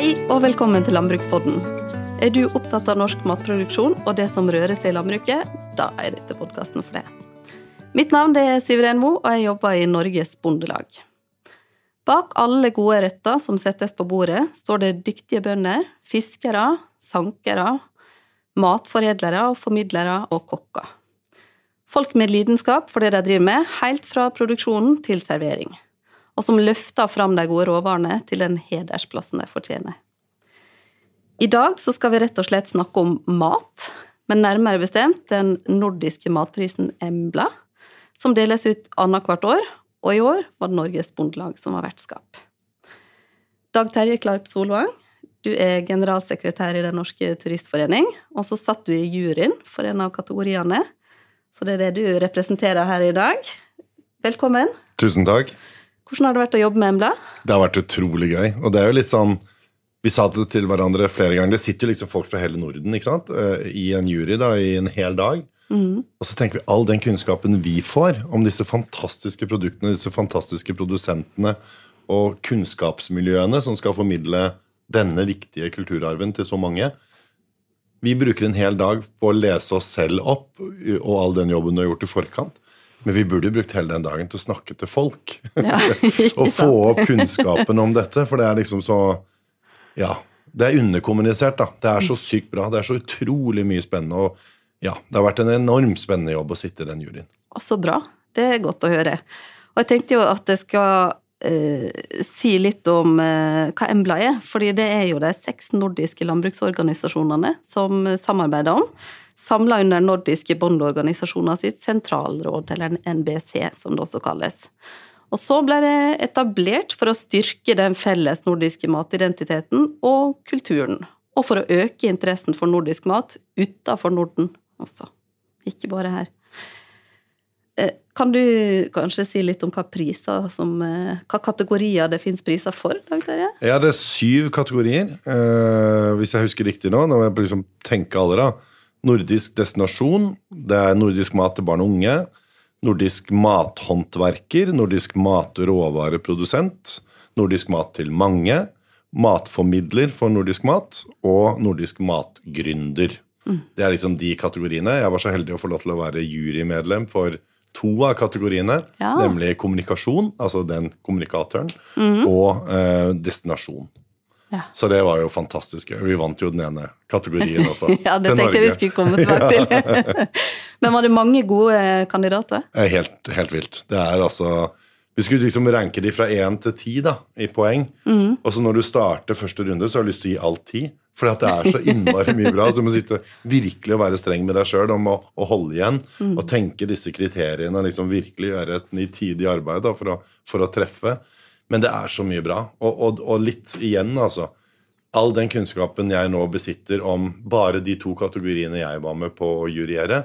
Hei og velkommen til Landbrukspodden. Er du opptatt av norsk matproduksjon og det som rører seg i landbruket, da er dette podkasten for deg. Mitt navn er Siveren Mo, og jeg jobber i Norges Bondelag. Bak alle gode retter som settes på bordet, står det dyktige bønder, fiskere, sankere, matforedlere formidlere og kokker. Folk med lidenskap for det de driver med, helt fra produksjonen til servering og som løfter fram de gode råvarene til den hedersplassen de fortjener. I dag så skal vi rett og slett snakke om mat, men nærmere bestemt den nordiske matprisen Embla, som deles ut annethvert år, og i år var det Norges Bondelag som var vertskap. Dag Terje Klarp Solvang, du er generalsekretær i Den norske turistforening, og så satt du i juryen for en av kategoriene, så det er det du representerer her i dag. Velkommen. Tusen takk. Hvordan har det vært å jobbe med Embla? Det har vært utrolig gøy. Og det er jo litt sånn Vi sa det til hverandre flere ganger. Det sitter jo liksom folk fra hele Norden ikke sant? Eh, i en jury da, i en hel dag. Mm. Og så tenker vi all den kunnskapen vi får om disse fantastiske produktene, disse fantastiske produsentene og kunnskapsmiljøene som skal formidle denne viktige kulturarven til så mange. Vi bruker en hel dag på å lese oss selv opp og all den jobben du har gjort i forkant. Men vi burde brukt hele den dagen til å snakke til folk. Ja, og få opp kunnskapen om dette. For det er liksom så Ja. Det er underkommunisert, da. Det er så sykt bra. Det er så utrolig mye spennende. Og ja, det har vært en enormt spennende jobb å sitte i den juryen. Så bra. Det er godt å høre. Og jeg tenkte jo at jeg skal uh, si litt om uh, hva Embla er. fordi det er jo de seks nordiske landbruksorganisasjonene som samarbeider om samla under nordiske bondeorganisasjoner sitt sentralråd, eller NBC som det også kalles. Og så ble det etablert for å styrke den felles nordiske matidentiteten og kulturen, og for å øke interessen for nordisk mat utenfor Norden også, ikke bare her. Eh, kan du kanskje si litt om hva priser som, eh, hva kategorier det finnes priser for? Dag Terje? Ja, det er syv kategorier, eh, hvis jeg husker riktig nå. Når jeg liksom tenker alle, da nordisk destinasjon. Det er nordisk mat til barn og unge. Nordisk mathåndverker, nordisk matråvareprodusent, nordisk mat til mange, matformidler for nordisk mat og nordisk matgründer. Mm. Det er liksom de kategoriene. Jeg var så heldig å få lov til å være jurymedlem for to av kategoriene, ja. nemlig kommunikasjon, altså den kommunikatoren, mm. og eh, destinasjon. Ja. Så det var jo fantastisk. Vi vant jo den ene kategorien også. ja, det tenkte jeg vi skulle komme tilbake til. Men var det mange gode kandidater? Helt, helt vilt. Det er altså Vi skulle liksom ranke de fra én til ti da, i poeng. Mm. Og så når du starter første runde, så har du lyst til å gi alt ti. For det er så innmari mye bra. Så du må sitte virkelig og være streng med deg sjøl om å, å, holde igjen. Mm. Og tenke disse kriteriene og liksom virkelig gjøre et nitidig arbeid da, for, å, for å treffe. Men det er så mye bra. Og, og, og, litt igjen, altså. All den kunnskapen jeg nå besitter om bare de to kategoriene jeg var med på å juryere,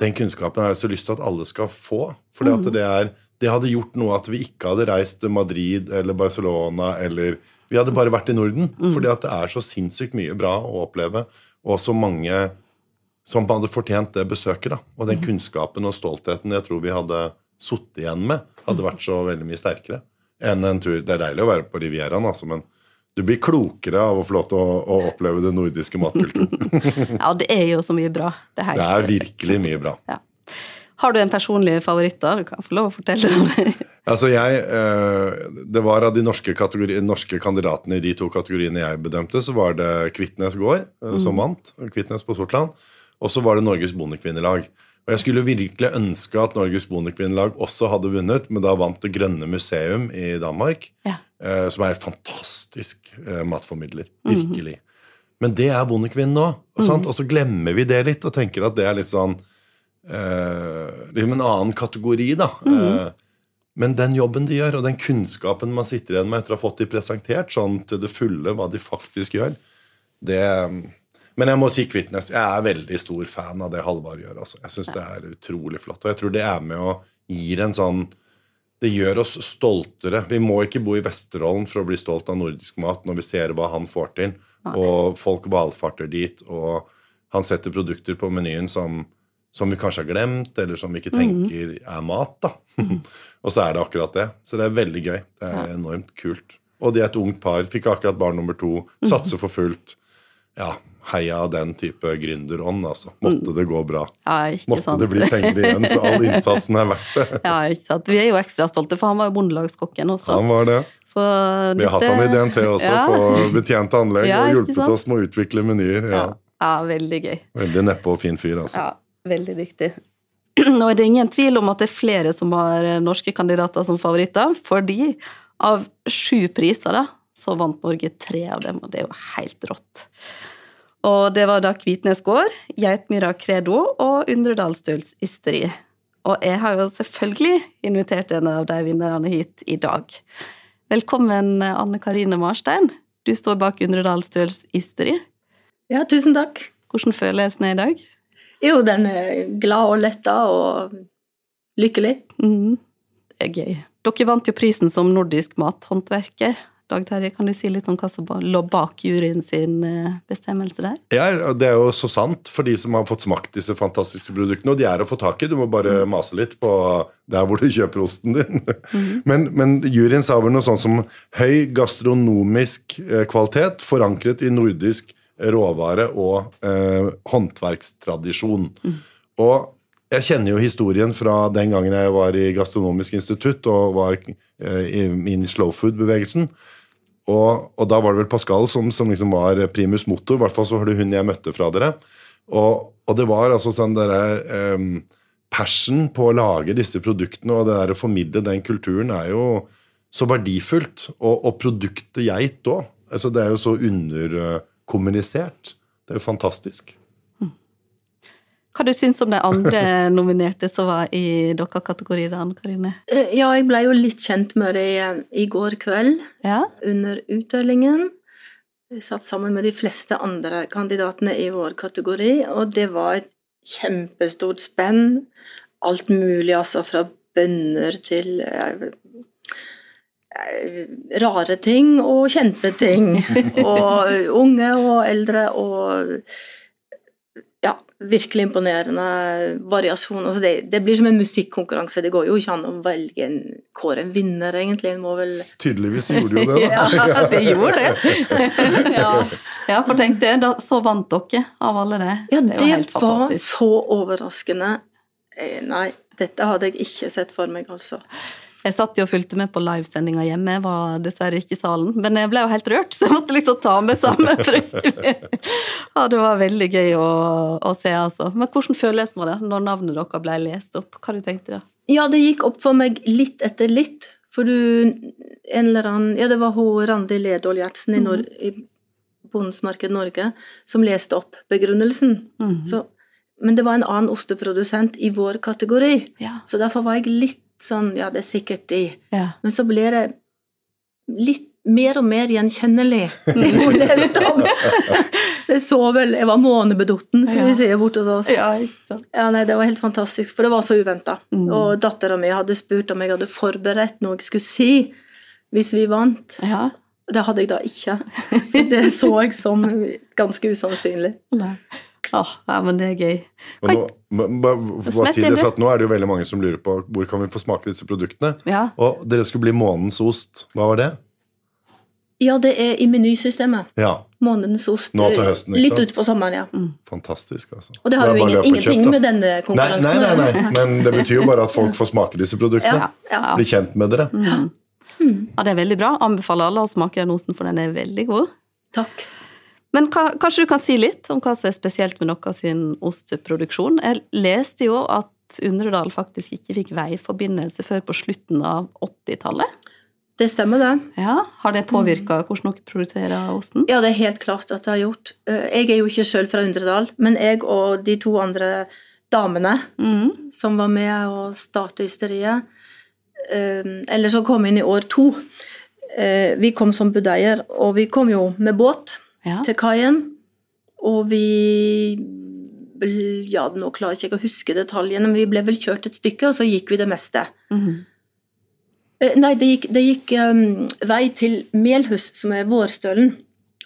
den kunnskapen har jeg så lyst til at alle skal få. For mm. det, det hadde gjort noe at vi ikke hadde reist til Madrid eller Barcelona eller Vi hadde bare vært i Norden. Mm. Fordi at det er så sinnssykt mye bra å oppleve, og så mange som hadde fortjent det besøket. da. Og den mm. kunnskapen og stoltheten jeg tror vi hadde sittet igjen med, hadde vært så veldig mye sterkere enn en tur. Det er deilig å være på Rivieraen, altså, men du blir klokere av å få lov til å, å oppleve den nordiske matkulturen. ja, det er jo så mye bra. Det, det er virkelig mye bra. Ja. Har du en personlig favoritt, da? Du kan få lov å fortelle om det. altså jeg, eh, Det var av de norske, norske, kandidatene i de to kategoriene jeg bedømte, så var det Kvitnes gård eh, som mm. vant. Kvitnes på Sortland. Og så var det Norges Bondekvinnelag. Og Jeg skulle virkelig ønske at Norges Bondekvinnelag også hadde vunnet, men da vant Det Grønne Museum i Danmark, ja. eh, som er et fantastisk eh, matformidler. Mhm. Virkelig. Mm. Men det er Bondekvinnen nå. Og, mm. og, så glemmer vi det litt og tenker at det er litt sånn eh, Liksom en annen kategori, da. Mm. men den jobben de gjør, og den kunnskapen man sitter igjen med etter å ha fått de presentert sånn til det fulle hva de faktisk gjør, det men jeg må si Kvitnes. Jeg er veldig stor fan av det Halvard gjør. Altså. Jeg syns det er utrolig flott. Og jeg tror det er med å gi en sånn Det gjør oss stoltere. Vi må ikke bo i Vesterålen for å bli stolt av nordisk mat når vi ser hva han får til. Og folk valfarter dit, og han setter produkter på menyen som, som vi kanskje har glemt, eller som vi ikke mhm. tenker er mat. da. og så er det akkurat det. Så det er veldig gøy. Det er enormt kult. og de er et ungt par, fikk akkurat barn nummer to, satser for fullt. Ja, heia den type gründerånd, altså. Måtte det gå bra. Ja, Måtte sant? det bli penger igjen, så all innsatsen er verdt det. Ja, ikke sant. Vi er jo ekstra stolte, for han var jo bondelagskokken også. Han var det. Så Vi har hatt han i DNT også, Ja. på betjente anlegg, Ja, og hjulpet oss med å utvikle menyer. Ja. Ja. ja, veldig gøy. Veldig neppe og fin fyr, altså. Ja, veldig dyktig. Nå er det ingen tvil om at det er flere som har eh, norske kandidater som favoritter, fordi av sju priser da, så vant Norge tre av dem, og det er jo helt rått. Og det var da Kvitnes gård, Geitmyra Credo og Undredalstøls Ysteri. Og jeg har jo selvfølgelig invitert en av de vinnerne hit i dag. Velkommen, Anne Karine Marstein. Du står bak Undredalstøls Ysteri. Ja, tusen takk. Hvordan føles den i dag? Jo, den er glad og letta og lykkelig. Mm, Det er gøy. Dere vant jo prisen som nordisk mathåndverker. Dag Terje, kan du si litt om hva som lå bak juryen sin eh, bestemmelse der? Ja, Det er jo så sant for de som har fått smakt disse fantastiske produktene. Og de er å få tak i, du må bare mase litt på der hvor du kjøper osten din. Men, men juryen sa vel noe sånt som høy gastronomisk eh, kvalitet forankret i nordisk råvare og eh, håndverkstradisjon. Og jeg kjenner jo historien fra den gangen jeg var i Gastronomisk institutt og var eh, i- i slow food-bevegelsen. Og, og da var det vel Pascal som, som liksom var primus motor. I hvert fall så var det hun jeg møtte fra dere. Og, og det var altså sånn derre um, Passion på å lage disse produktene og det der å formidle den kulturen er jo så verdifullt. Og, og produktet geit òg. Altså, det er jo så underkommunisert. Det er jo fantastisk. Hva du syns om de andre nominerte som var i deres kategori, da, Anne Karine? Eh, Ja, jeg ble jo litt kjent med det i- går kveld Ja? under utdelingen. Jeg satt sammen med de fleste andre kandidatene i vår kategori, og det var et kjempestort spenn. Alt mulig, altså, fra bønner til eh, eh, rare ting og kjente ting. Og unge og eldre og virkelig imponerende variasjon. Altså det, det blir som en musikkonkurranse. Det går jo ikke an å velge en kåre en vinner, egentlig. En må vel Tydeligvis gjorde jo det, da. Ja, det gjorde det. ja. ja, for tenk det, da, så vant dere av alle det. Ja, det det var, var så overraskende. Eh, Nei, dette hadde jeg ikke sett for meg, altså. Jeg satt jo og fulgte med på livesendinga hjemme, jeg var dessverre ikke i salen. Men jeg ble jo helt rørt, så jeg måtte liksom ta med samme frøken ja, det var veldig gøy å, å se, altså. Men hvordan føles det nå, da, når navnet deres ble lest opp? Hva du tenkte da? Ja, det gikk opp for meg litt etter litt. For du En eller annen Ja, det var hun Randi Ledål Gjertsen i, Nor i Bondens Marked Norge som leste opp begrunnelsen. Mm. Så, men det var en annen osteprodusent i vår kategori. Ja. Så derfor var jeg litt sånn Ja, det er sikkert de. ja. Men så ble det litt mer og mer gjenkjennelig det hun leste om. Så jeg så vel Jeg var månebedotten, som vi sier borte hos oss. Ja. Ja, nei, Det var helt fantastisk, for det var så uventa. Mm. Og dattera mi hadde spurt om jeg hadde forberedt noe jeg skulle si hvis vi vant. Ja. Det hadde jeg da ikke. Det så jeg som ganske usannsynlig. Nei. Åh, ja, men det er gøy. Kan... nå, ba- bare si det, for at nå er det jo veldig mange som lurer på hvor kan vi få smake disse produktene. Ja. Og dere skulle bli månens ost. Hva var det? Ja, det er i menysystemet. Ja, Månedens ost. Nå til høsten, ikke Litt sant? utpå sommeren, ja. fantastisk, altså. Og det har det jo ingen, ingenting kjøpt, med denne konkurransen nei, nei, gjøre. nei, men det betyr jo bare at folk får smake disse produktene. Ja, ja. Bli kjent med dere. Mm. Ja, det er veldig bra. Anbefaler alle å smake den osten, for den er veldig god. Takk. Men ka- kanskje du kan si litt om hva som er spesielt med deres sin osteproduksjon? Jeg leste jo at Undredal faktisk ikke fikk veiforbindelse før på slutten av 80-tallet. Det stemmer, det. Ja, Har det påvirka hvordan dere produserer osten? Ja, det er helt klart at det har gjort. Eh, Jeg er jo ikke sjøl fra Undredal, men jeg og de to andre damene mm. som var med å starte ysteriet, eh, eller som kom inn i år to, eh, vi kom som budeier, og vi kom jo med båt Ja. til kaien, og vi Ja, nå klarer ikke jeg å huske detaljene, men vi ble vel kjørt et stykke, og så gikk vi det meste. Mm -hmm. Nei, det gikk, det gikk um, vei til Melhus, som er vårstølen.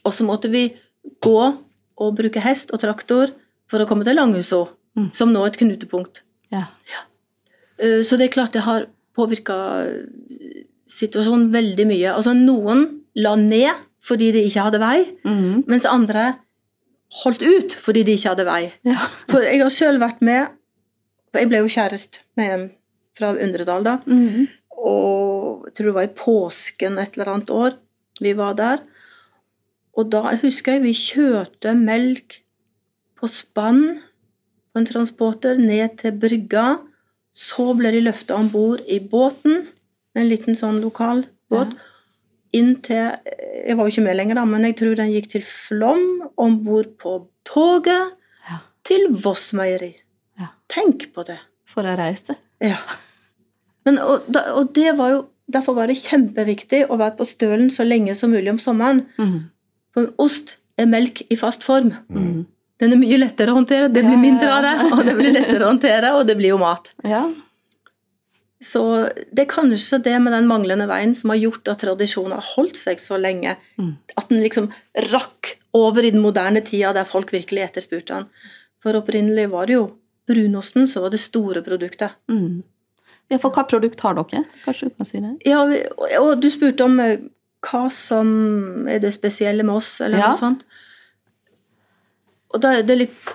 Og så måtte vi gå og bruke hest og traktor for å komme til Langhuså, Mm. som nå er et knutepunkt. ja. Eh, Så det er klart det har påvirka situasjonen veldig mye. Altså Noen la ned fordi de ikke hadde vei, mm. mens andre holdt ut fordi de ikke hadde vei. Ja. For jeg har sjøl vært med Jeg ble jo kjæreste med en fra Undredal, da. Mm. Og jeg tror det var i påsken et eller annet år vi var der. Og da husker jeg vi kjørte melk på spann på en transporter ned til brygga. Så ble de løfta om bord i båten, en liten sånn lokal båt. Inn til Jeg var jo ikke med lenger, da, men jeg tror den gikk til Flom, om bord på toget Ja. til Voss meieri. Ja. Tenk på det. For å reise. Ja. Men, og, og det var jo Derfor var det kjempeviktig å være på stølen så lenge som mulig om sommeren. Mm. For ost er melk i fast form. Mm. Den er mye lettere å håndtere, det blir mindre av det, og det blir lettere å håndtere, og det blir jo mat. Ja. Så det er kanskje det med den manglende veien som har gjort at tradisjonen har holdt seg så lenge. Mm. At den liksom rakk over i den moderne tida der folk virkelig etterspurte den. For opprinnelig var det jo brunosten som var det store produktet. Mm. ja. For hva produkt har dere? Kanskje du kan si det? Ja, og- du spurte om eh, hva som er det spesielle med oss, eller Ja. noe sånt. Og da er det litt,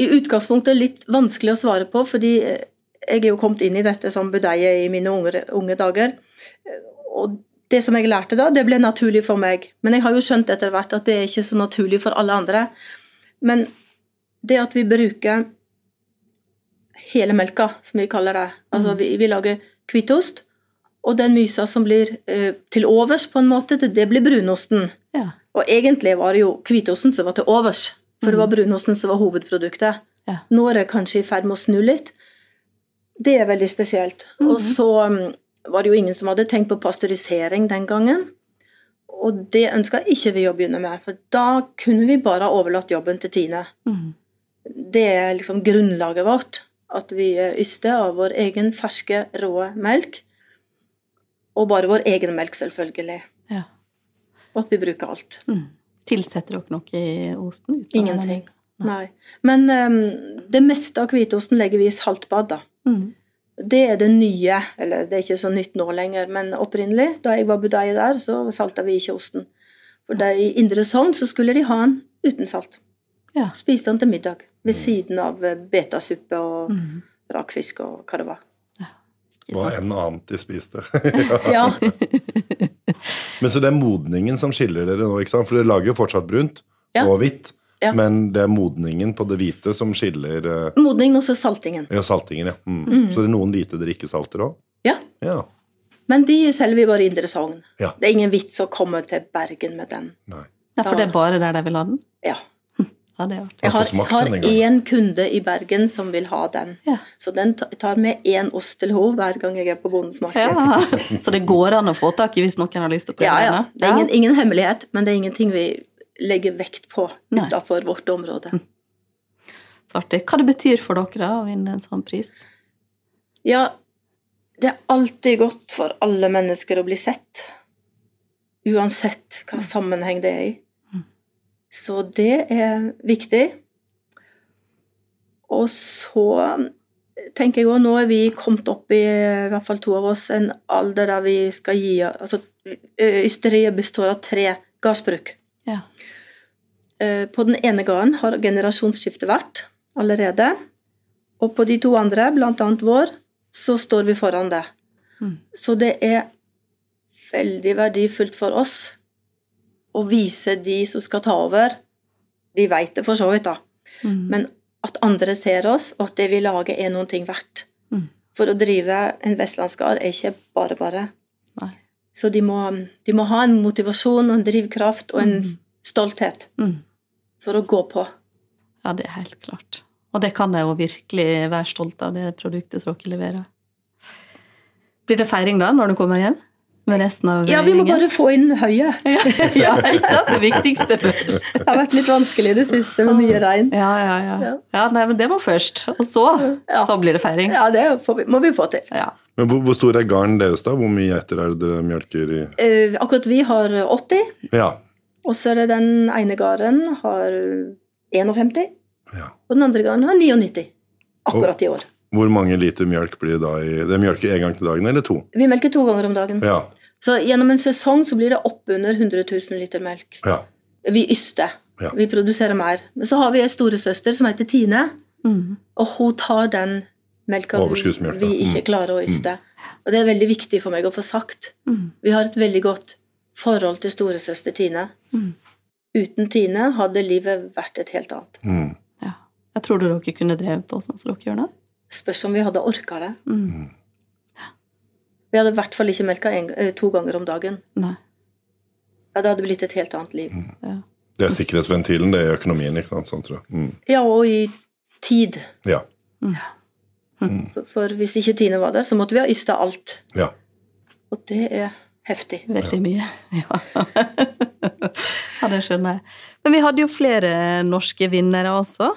i utgangspunktet litt vanskelig å svare på, fordi eh, jeg er jo kommet inn i dette som budeie i mine unge, unge dager. Og det som jeg lærte da, det ble naturlig for meg. Men jeg har jo skjønt etter hvert at det er ikke så naturlig for alle andre. Men det at vi bruker hele melka, som vi kaller det Altså vi, vi lager hvitost, og den mysa som blir eh, til overs, på en måte, det, det blir brunosten. Ja. Og egentlig var det jo hvitosten som var til overs, for det var brunosten som var hovedproduktet. Ja. Nå er det kanskje i ferd med å snu litt. Det er veldig spesielt. Og så mm, var det jo ingen som hadde tenkt på pasteurisering den gangen. Og det ønska ikke vi å begynne med, for da kunne vi bare ha overlatt jobben til Tine. Mm. Det er liksom grunnlaget vårt. At vi yster av vår egen ferske, rå melk. Og bare vår egen melk, selvfølgelig. Ja. Og at vi bruker alt. Mm. Tilsetter dere noe i osten? Ingenting. Nei. Nei. Men um, det meste av hvitosten legger vi i saltbad, da. Mhm. Det er det nye, eller det er ikke så nytt nå lenger, men opprinnelig, da jeg var budeie der, så salta vi ikke osten. For der i Indre Sogn så skulle de ha den uten salt. Ja. Spiste den til middag, ved siden av eh, betasuppe og mm. rakfisk og hva det var. Ikke Hva enn annet de spiste. Ja, Men så det er modningen som skiller dere nå, ikke sant? For dere lager jo fortsatt brunt Ja. og hvitt. Ja. Men det er modningen på det hvite som skiller eh, Modningen og så saltingen. Ja, saltingen, ja. Mm. Så det er noen hvite dere ikke salter òg? Ja, Ja. men de selger vi bare i Indre Sogn. Ja. Det er ingen vits å komme til Bergen med den. Nei. Ja, for det er bare der de vil ha den? Ja. Ja, det er artig. Jeg har, har én kunde i Bergen som vil ha den. Ja. Så den tar med én ost til henne hver gang jeg er på Bondens marked. Ja. Så det går an å få tak i hvis noen har lyst til å prøve Ja, ja. Det er ingen, ingen hemmelighet, men det er ingenting vi legger vekt på Nei. utenfor vårt område. Så artig. Hva det betyr for dere da, å vinne en sånn pris? Ja, det er alltid godt for alle mennesker å bli sett. Uansett hva sammenheng det er i. Mm. Så det er viktig. Og så tenker jeg òg, nå er vi kommet opp i, i hvert fall to av oss, en alder der vi skal gi Altså, ysteriet består av tre gardsbruk. Ja. Eh, På den ene gården har generasjonsskiftet vært allerede. Og på de to andre, bl.a. vår, så står vi foran det. Mm. Så det er veldig verdifullt for oss å vise de som skal ta over De veit det for så vidt, da. Mm. Men at andre ser oss, og at det vi lager, er noen ting verdt. Mm. For å drive en vestlandsgard er ikke bare bare. Så de må, de må ha en motivasjon og en drivkraft og en Mm. stolthet Mm. for å gå på. Ja, det er helt klart. Og det kan de jo virkelig være stolt av, det produktet Tråkke dere leverer. Blir det feiring da, når du kommer hjem? Med resten av Ja, vi må gjengen? bare få inn høyet. ja, ikke sant? Det viktigste først. Det har vært litt vanskelig i det siste med mye regn. Ja, ja, ja. Ja. Ja, nei, men det må først. Og så, Ja. så blir det feiring. Ja, det får vi, må vi få til. Ja. Men hvor, hvor stor er garden deres, da? Hvor mye geiter er det dere mjølker i? Eh, akkurat vi har 80, Ja. og så er det den ene gården har 51, ja. og den andre gården har 99. Akkurat i år. Hvor mange liter mjølk blir det da i Det er mjølk en gang til dagen, eller to? Vi melker to ganger om dagen. Ja. Så gjennom en sesong så blir det oppunder 100 000 liter melk. Ja. Vi yster. Ja. Vi produserer mer. Men så har vi ei storesøster som heter Tine, Mm. og hun tar den melka vi, ikke Mm. klarer å yste. Og det er veldig viktig for meg å få sagt. Mm. Vi har et veldig godt forhold til storesøster Tine. Mm. Uten Tine hadde livet vært et helt annet. Mm. Ja. Jeg tror du dere kunne drevet på sånn som dere gjør nå? Spørs om vi hadde orka det. Mm. Vi hadde i hvert fall ikke melka en, eh, to ganger om dagen. Nei. Ja, det hadde blitt et helt annet liv. Ja. Det er sikkerhetsventilen, det er økonomien. ikke sant? Sånn, tror jeg. Mm. Ja, og i tid. Ja. For, for hvis ikke Tine var der, så måtte vi ha ysta alt. ja. Og det er heftig. Veldig mye. Ja. ja, det skjønner jeg. Men vi hadde jo flere norske vinnere også.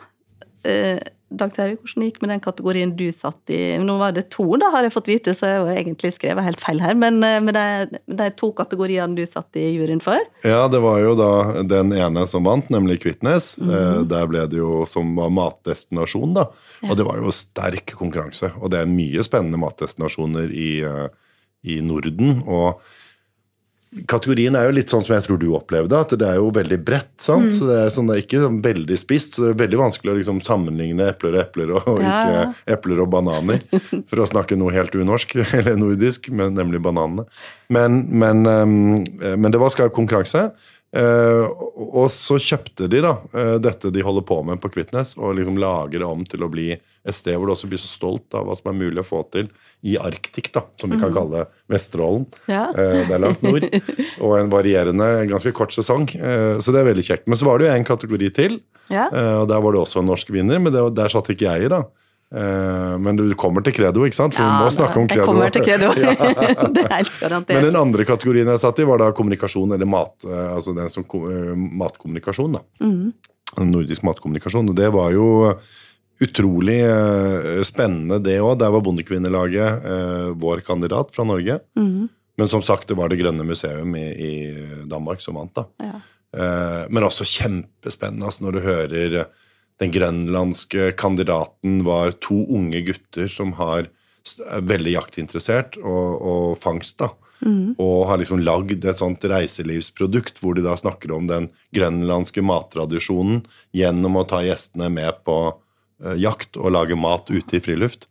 Dag Terje, hvordan gikk med den kategorien du satt i? Nå var det to, da, har jeg fått vite, så jeg har egentlig skrevet helt feil her. Men eh, med de, de to kategoriene du satt i juryen for? Ja, det var jo da den ene som vant, nemlig Kvitnes. Eh, der ble det jo som var matdestinasjon, da. Og det var jo sterk konkurranse. Og det er mye spennende matdestinasjoner i, eh, i Norden. Og kategorien er jo litt sånn som jeg tror du opplevde, at det er jo veldig bredt. sant? Så det er, sånn, det er ikke sånn veldig spisst, så det er veldig vanskelig å liksom sammenligne epler og epler og, Ja, ikke epler og bananer. For å snakke noe helt unorsk, eller nordisk, men nemlig bananene. Men, men, eh, men det var skarp konkurranse. Eh, og- så kjøpte de da eh, dette de holder på med på Kvitnes, og liksom lager det om til å bli et sted hvor du også blir så stolt av hva som er mulig å få til i Arktik, da, som vi kan kalle Vesterålen. Ja. Eh, Det er langt nord. Og en varierende, ganske kort sesong. Så det er veldig kjekt. Men så var det jo en kategori til, Ja. og der var det også en norsk vinner, men det, der satt ikke jeg i, da. Eh, Men du kommer til Credo, ikke sant? For vi må snakke om Jeg kommer til Credo. det er helt garantert. Men den andre kategorien jeg satt i, var da kommunikasjon, eller mat, eh, altså den som eh, matkommunikasjon. da. Mm. Nordisk matkommunikasjon. Og det var jo utrolig spennende, det òg. Der var Bondekvinnelaget vår kandidat fra Norge. Mm. Men som sagt, det var Det Grønne Museum i, i Danmark som vant. da. Ja. Men også kjempespennende altså, når du hører den grønlandske kandidaten var to unge gutter som har, er veldig jaktinteressert og, og fangst. da. Mm. Og har liksom lagd et sånt reiselivsprodukt hvor de da snakker om den grønlandske mattradisjonen gjennom å ta gjestene med på eh, jakt og lage mat ute i friluft.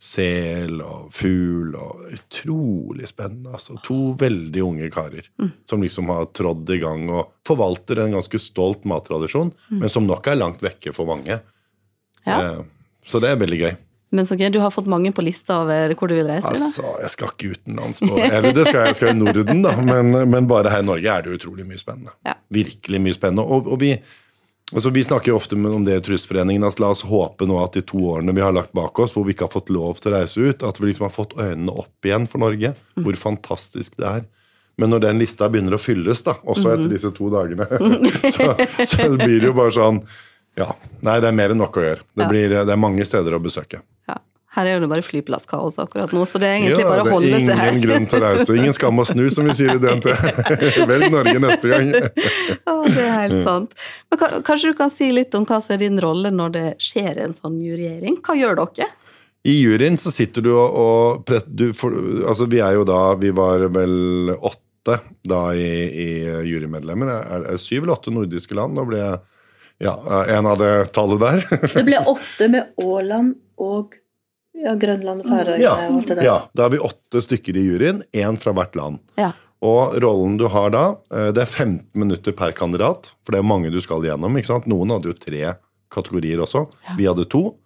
Sel og fugl og Utrolig spennende. altså. To veldig unge karer som liksom har trådd i gang og forvalter en ganske stolt mattradisjon, men som nok er langt vekke for mange. Ja. Eh, Så det er veldig gøy. Men så gøy, du har fått mange på lista over hvor du vil reise? da? Altså, jeg skal ikke utenlands på Eller det skal jeg, jeg skal i Norden, da, men, men bare her i Norge er det utrolig mye spennende. Ja. Virkelig mye spennende. Og, og vi, altså, vi snakker jo ofte om det i Turistforeningen, at la oss håpe nå at de to årene vi har lagt bak oss, hvor vi ikke har fått lov til å reise ut, at vi liksom har fått øynene opp igjen for Norge. Hvor fantastisk det er. Men når den lista begynner å fylles, da, også etter disse to dagene, så, så blir det jo bare sånn Ja. Nei, det er mer enn nok å gjøre. Det, blir, det er mange steder å besøke. Her er jo det bare flyplasskaos akkurat nå, så det er egentlig Ja, bare å er holde seg her. Ingen grunn til å reise. Ingen skam å snu, som vi sier i DNT. Velg Norge neste gang. Ja, det er helt sant. Men kanskje du kan si litt om hva som er din rolle når det skjer en sånn juryering? Hva gjør dere? I juryen så sitter du og, og du for, Altså, vi er jo da Vi var vel åtte da i, i jurymedlemmer. Er, er det syv eller åtte nordiske land? Nå ble jeg ja, en av det tallet der. Det ble åtte med Åland og ja, Grønland og Færøyene Ja, og alt det der. ja, da er vi åtte stykker i juryen. Én fra hvert land. Ja. Og rollen du har da, eh, det er 15 minutter per kandidat. For det er mange du skal gjennom. ikke sant? Noen hadde jo tre kategorier også. Vi hadde to.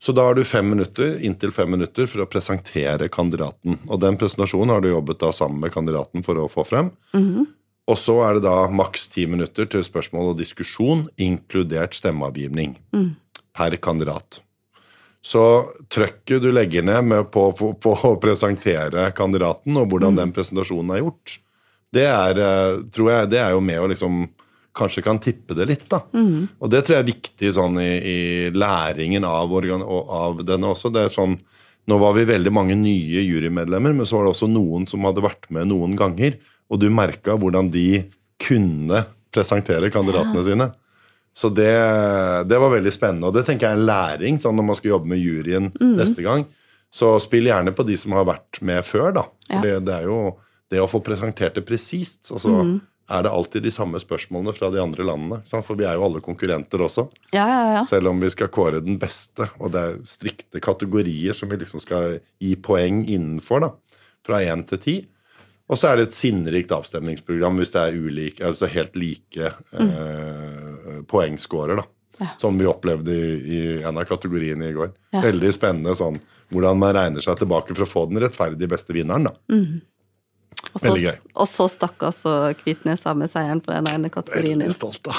Så da har du fem minutter, inntil fem minutter for å presentere kandidaten. Og den presentasjonen har du jobbet da sammen med kandidaten for å få frem. Mhm. Og så er det da maks ti minutter til spørsmål og diskusjon, inkludert stemmeavgivning Mm. per kandidat. Så trøkket du legger ned med på, på, på å presentere kandidaten, og hvordan den presentasjonen er gjort, det er, eh, tror jeg, det er jo med å liksom Kanskje kan tippe det litt, da. Og det tror jeg er viktig sånn i, i læringen av, organ, av denne også. Det er sånn Nå var vi veldig mange nye jurymedlemmer, men så var det også noen som hadde vært med noen ganger. Og du merka hvordan de kunne presentere kandidatene sine. Så det, det var veldig spennende. Og det tenker jeg er en læring sånn når man skal jobbe med juryen neste gang. Så spill gjerne på de som har vært med før, da. Ja. det, det er jo det å få presentert det presist. Og så mm. Er det alltid de samme spørsmålene fra de andre landene? sant? For vi er jo alle konkurrenter også. Ja, ja, ja. Selv om vi skal kåre den beste, og det er strikte kategorier som vi liksom skal gi poeng innenfor, da, fra én til ti. Og så er det et sinnrikt avstemningsprogram hvis det er ulike, altså helt like eh, poengscorer. Ja. Som vi opplevde i, i en av kategoriene i går. Ja. Veldig spennende sånn hvordan man regner seg tilbake for å få den rettferdige beste vinneren, da. Og så, Veldig gøy. og så stakk altså Kvitnes av med seieren på den ene kategorien. Veldig stolt, da.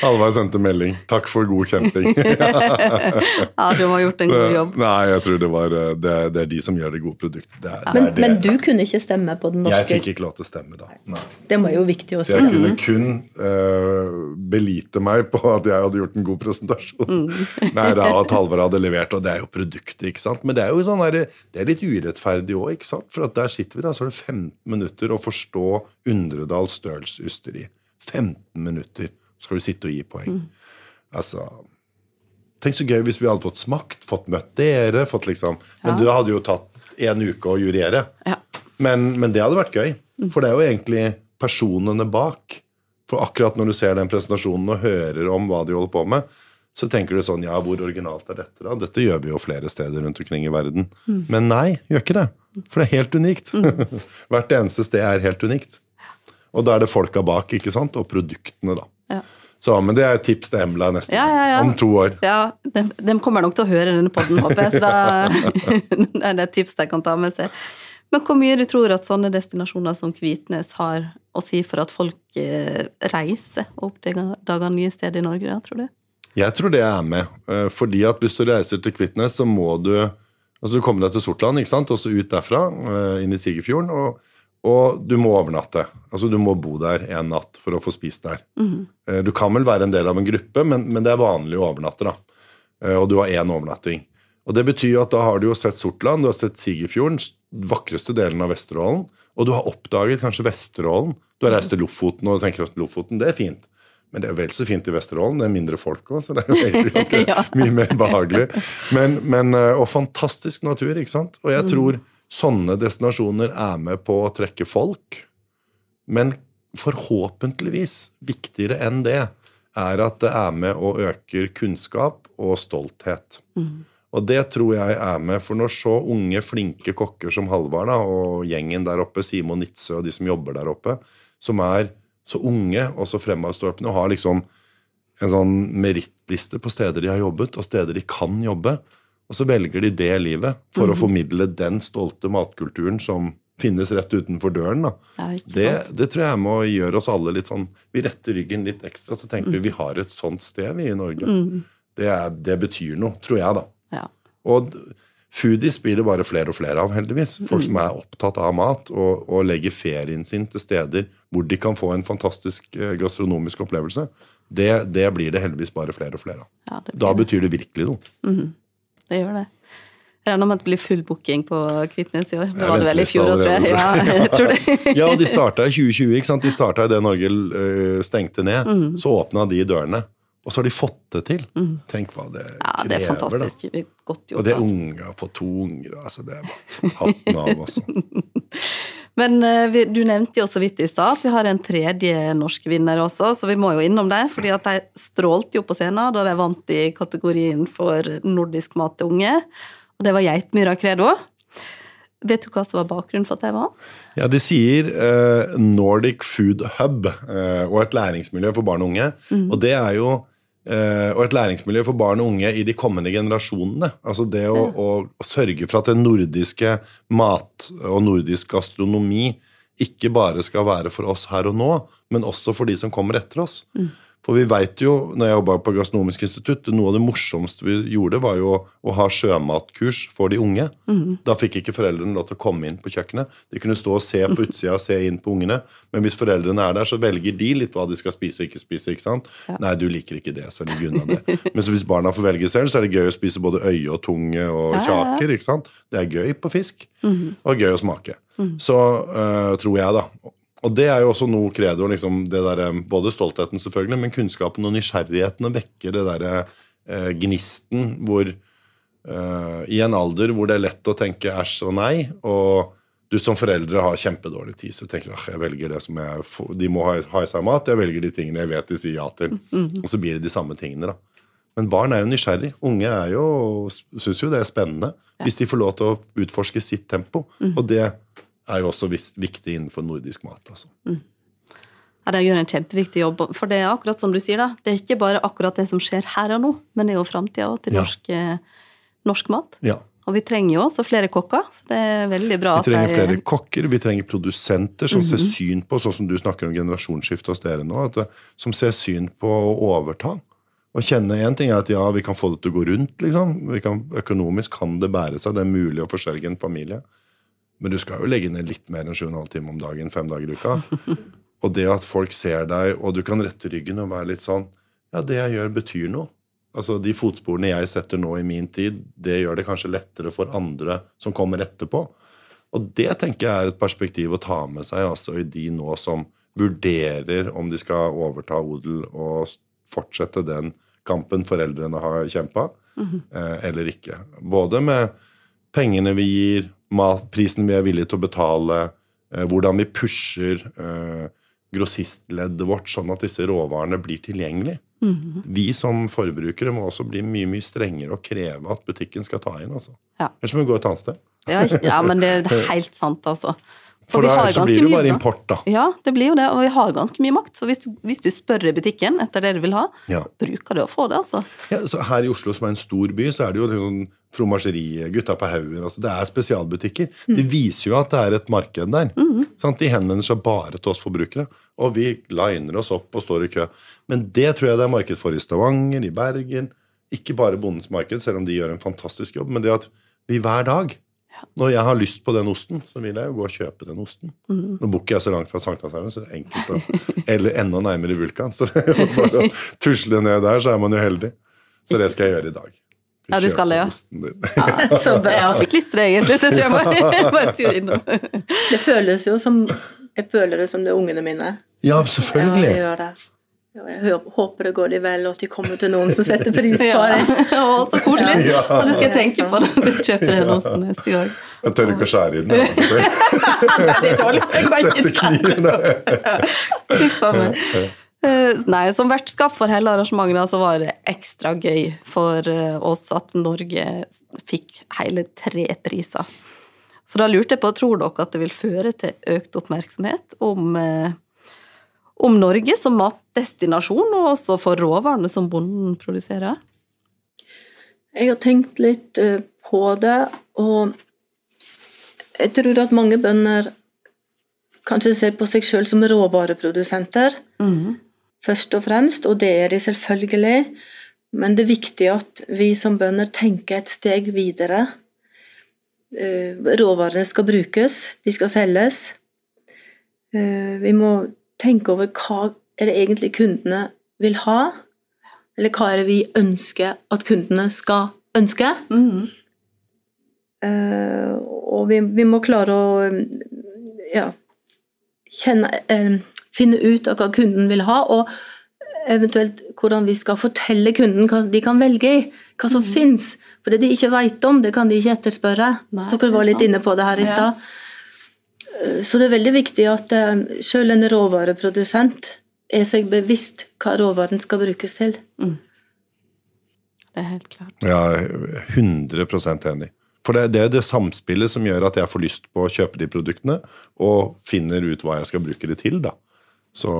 Halvard sendte melding. 'Takk for god kjemping'. Ja, du har gjort en god jobb. Nei, jeg tror det var eh, det, det er de som gjør det gode produktet. Det er, det Men, er det. men du kunne ikke stemme på den norske? Jeg fikk ikke lov til å stemme, da. Nei. Det var jo viktig å si. Jeg kunne kun uh, belite meg på at jeg hadde gjort en god presentasjon. Nei, da at Halvard hadde levert, og det er jo produktet, ikke sant. Men det er jo sånn der, det er litt urettferdig òg, ikke sant. For at der sitter vi, da, så er det 15 minutter å forstå Undredals Støls 15 minutter skal du sitte og gi poeng. Altså Tenk så gøy hvis vi hadde fått smakt, fått møtt dere, fått liksom Men Ja. du hadde jo tatt en uke å juriere. Ja. Men, men det hadde vært gøy. For det er jo egentlig personene bak. For akkurat når du ser den presentasjonen og hører om hva de holder på med, så tenker du sånn Ja, hvor originalt er dette, da? Dette gjør vi jo flere steder rundt omkring i verden. Men nei, gjør ikke det. For det er helt unikt. Hvert eneste sted er helt unikt. Og da er det folka bak, ikke sant? Og produktene, da. Ja. Så, men det er et tips til Emla neste Ja, ja, ja. Om to år. Ja, de, de kommer nok til å høre denne podden, håper jeg. Så da er det et tips de kan ta med seg. Men hvor mye du tror at sånne destinasjoner som Kvitnes har å si for at folk eh, reiser og oppdager nye steder i Norge, da, tror du? Jeg tror det er med. eh, Fordi at hvis du reiser til Kvitnes, så må du Altså Du kommer deg til Sortland, ikke sant? og så ut derfra, eh, inn i Sigerfjorden. Og, og du må overnatte. Altså Du må bo der en natt for å få spist der. Mm. Du kan vel være en del av en gruppe, men, men det er vanlig å overnatte. da. Og du har én overnatting. Og Det betyr jo at da har du jo sett Sortland, du har sett Sigerfjorden, vakreste delen av Vesterålen, og du har oppdaget kanskje Vesterålen. Du har reist til Lofoten og tenker at Lofoten, det er fint. Men det er vel så fint i Vesterålen. Det er mindre folk òg, så det er jo egentlig ganske Ja. mye mer behagelig. Men, men, eh, og fantastisk natur, ikke sant. Og jeg tror sånne destinasjoner er med på å trekke folk. Men forhåpentligvis, viktigere enn det, er at det er med og øker kunnskap og stolthet. Og det tror jeg er med, for når så unge, flinke kokker som Halvard og gjengen der oppe, Simon Nitsø og de som jobber der oppe, som er så unge og så fremadstorpende og har liksom en sånn merittliste på steder de har jobbet, og steder de kan jobbe, og så velger de det livet for å formidle den stolte matkulturen som finnes rett utenfor døren. da. Det, det tror jeg må gjøre oss alle litt sånn Vi retter ryggen litt ekstra, så tenker vi vi har et sånt sted vi i Norge. Det, er, det betyr noe, tror jeg, da. Ja. Og foodies blir det bare flere og flere av, heldigvis. Folk som er opptatt av mat og, og legger ferien sin til steder hvor de kan få en fantastisk eh, gastronomisk opplevelse. Det, det blir det heldigvis bare flere og flere av. Ja, Da det. betyr det virkelig noe. det gjør det. Jeg regner med at det blir full booking på Kvitnes i år. Det var det vel i fjor òg, tror jeg. Ja, jeg tror det. Ja, de starta i 2020. ikke sant? De starta idet Norge eh, stengte ned. Så åpna de dørene. Og så har de fått det til. Tenk hva det krever. Ja, det er fantastisk. Godt Og gjort. det er altså. unge å få to unger, altså. Det er bare hatten av, altså. Men eh, du nevnte jo så vidt i stad at vi har en tredje norsk vinner også, så vi må jo innom det. fordi at de strålte jo på scenen da de vant i kategorien for nordisk mat til unge. Og det var Geitmyra Credo. Vet du hva som var bakgrunnen for at de vant? Ja, de sier eh, Nordic Food Hub eh, og et læringsmiljø for barn og unge. Og det er jo Og et læringsmiljø for barn og unge i de kommende generasjonene. Altså det å, å, å sørge for at den nordiske mat og nordisk gastronomi ikke bare skal være for oss her og nå, men også for de som kommer etter oss. For vi vet jo, når jeg jobba på Gastronomisk institutt, noe av det morsomste vi gjorde, var jo å ha sjømatkurs for de unge. Da fikk ikke foreldrene lov til å komme inn på kjøkkenet. De kunne stå og se på utsida og se inn på ungene. Men hvis foreldrene er der, så velger de litt hva de skal spise og ikke spise. ikke sant? Nei, du liker ikke det, så det unna det. Men hvis barna får velge selv, så er det gøy å spise både øye og tunge og Ja, ja, ja. kjaker. ikke sant? Det er gøy på fisk, og gøy å smake. Så øh, tror jeg, da. Og det er jo også noe credo, liksom, det der, eh, både stoltheten selvfølgelig, men kunnskapen og nysgjerrigheten og vekker det derre eh, gnisten hvor eh, I en alder hvor det er lett å tenke æsj og nei, og du som foreldre har kjempedårlig tid, så du tenker at jeg velger det som jeg får, de må ha, ha i seg mat. Jeg velger de tingene jeg vet de sier ja til. Og så blir det de samme tingene, da. Men barn er jo nysgjerrig. Unge er jo, syns jo det er spennende hvis de får lov til å utforske sitt tempo. Og det er jo også viktig innenfor nordisk mat. altså. Ja, De gjør en kjempeviktig jobb. For det er akkurat som du sier, da. Det er ikke bare akkurat det som skjer her og nå, men det er jo framtida til Ja. norsk, eh, norsk mat. Ja. Og vi trenger jo også flere kokker, så det er veldig bra Vi trenger flere kokker, vi trenger produsenter som ser syn på, sånn som du snakker om generasjonsskifte hos dere nå, det- som ser syn på å overta. Og kjenne én ting er at ja, vi kan få det til å gå rundt, liksom. Vi kan, økonomisk kan det bære seg, det er mulig å forsørge en familie. Men du skal jo legge ned litt mer enn 7,5 timer om dagen, fem dager i uka. Og det at folk ser deg, og du kan rette ryggen og være litt sånn Ja, det jeg gjør, betyr noe. Altså, De fotsporene jeg setter nå i min tid, det gjør det kanskje lettere for andre som kommer etterpå. Og det tenker jeg er et perspektiv å ta med seg altså i de nå som vurderer om de skal overta odel og fortsette den kampen foreldrene har kjempa, eh, eller ikke. Både med pengene vi gir, matprisen vi er villige til å betale, eh, hvordan vi pusher eh, grossistleddet vårt sånn at disse råvarene blir tilgjengelige. Vi som forbrukere må også bli mye mye strengere og kreve at butikken skal ta inn. altså. Ja. Ellers må vi gå et annet sted. Ja, ja, men det er helt sant, altså. For da så blir det jo bare import, da. Ja, det blir jo det, og vi har ganske mye makt. Så hvis du, hvis du spør i butikken etter det du vil ha, Ja. så bruker du å få det, altså. Ja, så her i Oslo, som er en stor by, så er det jo sånn Fromasjeriet, Gutta på haugen altså Det er spesialbutikker. Det viser jo at det er et marked der. Sant? De henvender seg bare til oss forbrukere. Og vi liner oss opp og står i kø. Men det tror jeg det er marked for i Stavanger, i Bergen. Ikke bare Bondens marked, selv om de gjør en fantastisk jobb. Men det at vi hver dag Når jeg har lyst på den osten, så vil jeg jo gå og kjøpe den osten. Nå bor ikke jeg så langt fra Sankthanshaugen, så det er enkelt å Eller enda nærmere Vulkan. Så det er jo bare å tusle ned der, så er man jo heldig. Så det skal jeg gjøre i dag. Ja, du skal det, ja. Osten. Så bra. Jeg fikk lyst til det, egentlig, så jeg tror jeg bare, bare tur innom. Det føles jo som Jeg føler det som det er ungene mine. Ja, Ja, jeg selvfølgelig. gjør det. Ja, Jeg håper det går de vel, og at de kommer til noen som setter pris på Ja. det. Å, så koselig! Ja. Og det skal jeg tenke på når jeg kjøper den osten neste gang. Jeg tør ikke å skjære i den. jeg. Det er dårlig. Jeg kan ikke Sette skjære. Eh, Nei, som vertskap for hele arrangementet så var det ekstra gøy for eh, oss at Norge fikk hele tre priser. Så da lurte jeg på, tror dere at det vil føre til økt oppmerksomhet om, eh, om Norge som matdestinasjon, og også for råvarene som bonden produserer? Jeg har tenkt litt eh, på det, og jeg tror at mange bønder kanskje ser på seg sjøl som råvareprodusenter, først og fremst, og det er de selvfølgelig. Men det er viktig at vi som bønder tenker et steg videre. Eh, Råvarene skal brukes, de skal selges. Eh, Vi må tenke over hva er det egentlig kundene vil ha, eller hva er det vi ønsker at kundene skal ønske. Mm. Uh, og vi, vi må klare å ja, kjenne, uh, finne ut av hva kunden vil ha, og eventuelt hvordan vi skal fortelle kunden hva de kan velge i, hva som finnes. For det de ikke vet om, det kan de ikke etterspørre. Nei, Dere er var litt sant. inne på det her i Ja. stad. Eh, Så det er veldig viktig at eh, selv en råvareprodusent er seg bevisst hva råvaren skal brukes til. Det er helt klart. Ja, 100 enig. For det, det er det samspillet som gjør at jeg får lyst på å kjøpe de produktene, og finner ut hva jeg skal bruke det til, da. Så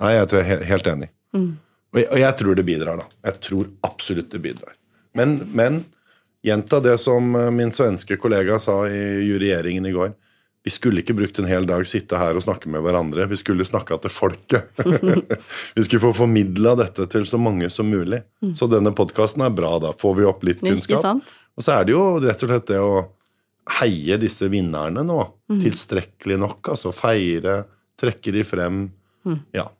nei, jeg tror jeg er helt, helt enig. Og, jeg, og jeg tror det bidrar, da. Jeg tror absolutt det bidrar. Men, men gjenta det som eh, min svenske kollega sa i juryeringen i går. Vi skulle ikke brukt en hel dag sitte her og snakke med hverandre. Vi skulle snakka til folket. vi skulle få formidla dette til så mange som mulig. Så denne podkasten er bra, da. Får vi opp litt kunnskap. Og så er det jo rett og slett det å heie disse vinnerne nå tilstrekkelig nok. Altså feire, trekke de frem. Ja.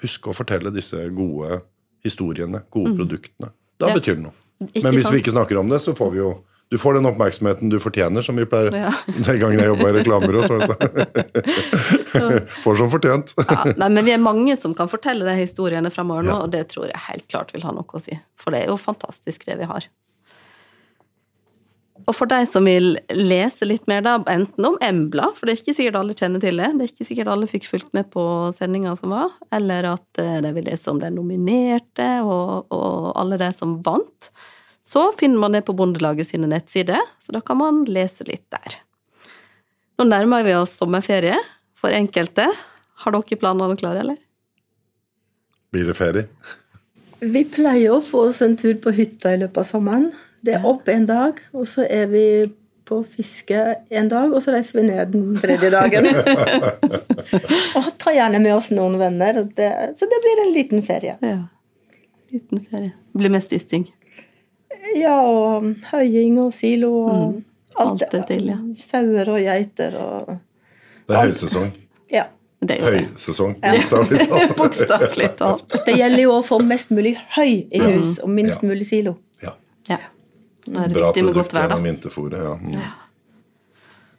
Huske å fortelle disse gode historiene, gode produktene. Da Ja. betyr det noe. Ikke Men hvis sant? vi ikke snakker om det, så får vi jo Du får den oppmerksomheten du fortjener, som vi pleier Ja. Den gangen jeg jobba i reklamebyrå, så var sånn. Får som fortjent. Ja, nei, men vi er mange som kan fortelle de historiene fremover nå, Ja. og det tror jeg helt klart vil ha noe å si. For det er jo fantastisk, det vi har. Og for de som vil lese litt mer, da, enten om Embla, for det er ikke sikkert alle kjenner til det, det er ikke sikkert alle fikk fulgt med på sendinga som var, eller at eh, de vil lese om de nominerte og, og alle de som vant, så finner man det på Bondelaget sine nettsider, så da kan man lese litt der. Nå nærmer vi oss sommerferie for enkelte. Har dere planene klare, eller? Blir det ferie? Vi pleier å få oss en tur på hytta i løpet av sommeren. Det er opp en dag, og så er vi på fiske en dag, og så reiser vi ned den tredje dagen. og tar gjerne med oss noen venner. Det, så det blir en liten ferie. Ja. Liten ferie. Det blir mest ysting. Ja, og høying og silo og Mm. Alt det til, ja. Sauer og geiter og Det er høysesong. Ja. Det jo det. Høysesong. bokstavelig talt. Bokstavelig talt. Det gjelder jo å få mest mulig høy i hus og minst Ja. mulig silo. Ja. Ja. Nå er det Bra viktig med godt produkt vær, da. gjennom vinterfôret. Ja. Mm.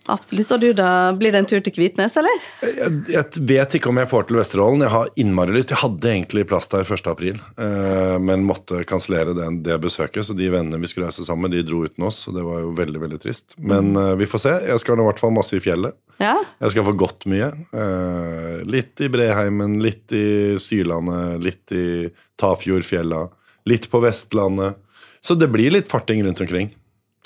Absolutt. Og du, da? Blir det en tur til Kvitnes, eller? Jeg, jeg vet ikke om jeg får til Vesterålen. Jeg har innmari lyst. Jeg hadde egentlig plass der 1. april, eh, men måtte kansellere det, det besøket. Så de vennene vi skulle reise sammen med, de dro uten oss. Og det var jo veldig veldig trist. Men eh, vi får se. Jeg skal i hvert fall masse i fjellet. Ja? Jeg skal få gått mye. Eh, litt i Breheimen, litt i Sylandet, litt i Tafjordfjella, litt på Vestlandet. Så det blir litt farting rundt omkring.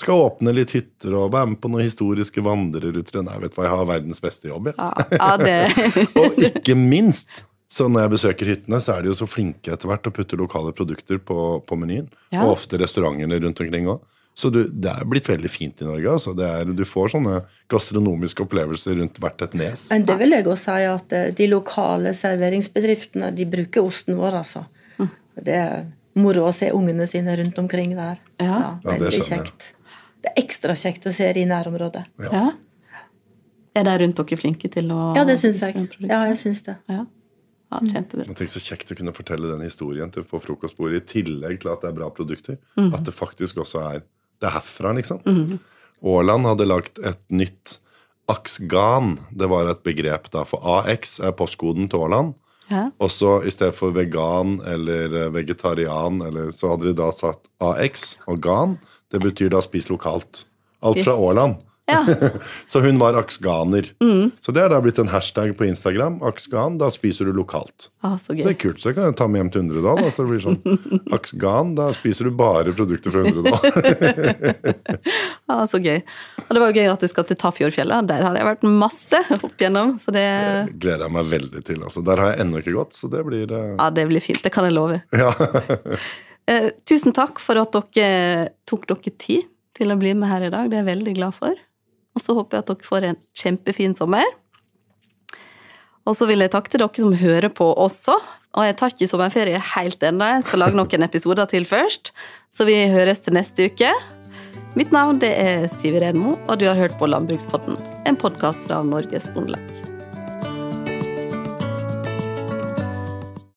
Skal åpne litt hytter og være med på noen historiske vandreruter. Nei, vet du hva, jeg har verdens beste jobb, jeg. Ja, ja det Og ikke minst, så når jeg besøker hyttene, så er de jo så flinke etter hvert å putte lokale produkter på, på menyen. Ja. Og ofte restaurantene rundt omkring òg. Så du, det er blitt veldig fint i Norge. Altså. Det er, du får sånne gastronomiske opplevelser rundt hvert et nes. Men det vil jeg også si at eh, de lokale serveringsbedriftene de bruker osten vår, altså. Mm. Det er moro å se ungene sine rundt omkring der. Ja. Ja, det veldig skjønner jeg. kjekt. Det er ekstra kjekt å se det i nærområdet. Ja. Er de rundt dere flinke til å Ja, det syns jeg. Ja, jeg syns det. Ja. ja, kjempebra. Men Tenk så kjekt å kunne fortelle den historien til, på frokostbordet, i tillegg til at det er bra produkter. Mm. At det faktisk også er Det er herfra, liksom. Aaland hadde lagt et nytt Axgan. Det var et begrep da, for AX er postkoden til Aaland. Ja. Og så i stedet for vegan eller vegetarian, eller, så hadde de da sagt AX og GAN. Det betyr da spis lokalt. Alt fra Åland. Ja. Så hun var aksganer. Mm. Så det er da blitt en hashtag på Instagram. Aksgan, da spiser du lokalt. Ah, så Så det er kult, så jeg kan jeg ta med hjem til Undredal. At det blir sånn Aksgan, da spiser du bare produkter fra Undredal. Ah, så gøy. Og det var jo gøy at du skal til Tafjordfjellet. Der har jeg vært masse opp igjennom. Så det, gleder jeg meg veldig til. Altså. Der har jeg ennå ikke gått, så det blir eh, ja, det blir fint. Det kan jeg love. Ja. Eh, tusen takk for at dere tok dere tid til å bli med her i dag. Det er jeg veldig glad for. Og så håper jeg at dere får en kjempefin sommer. Og så vil jeg takke til dere som hører på også. Og jeg tar ikke sommerferie helt ennå, jeg skal lage noen episoder til først. Så vi høres til neste uke. Mitt navn det er Siv Renmo, og du har hørt på Landbrukspodden, en podkast fra Norges Bondelag.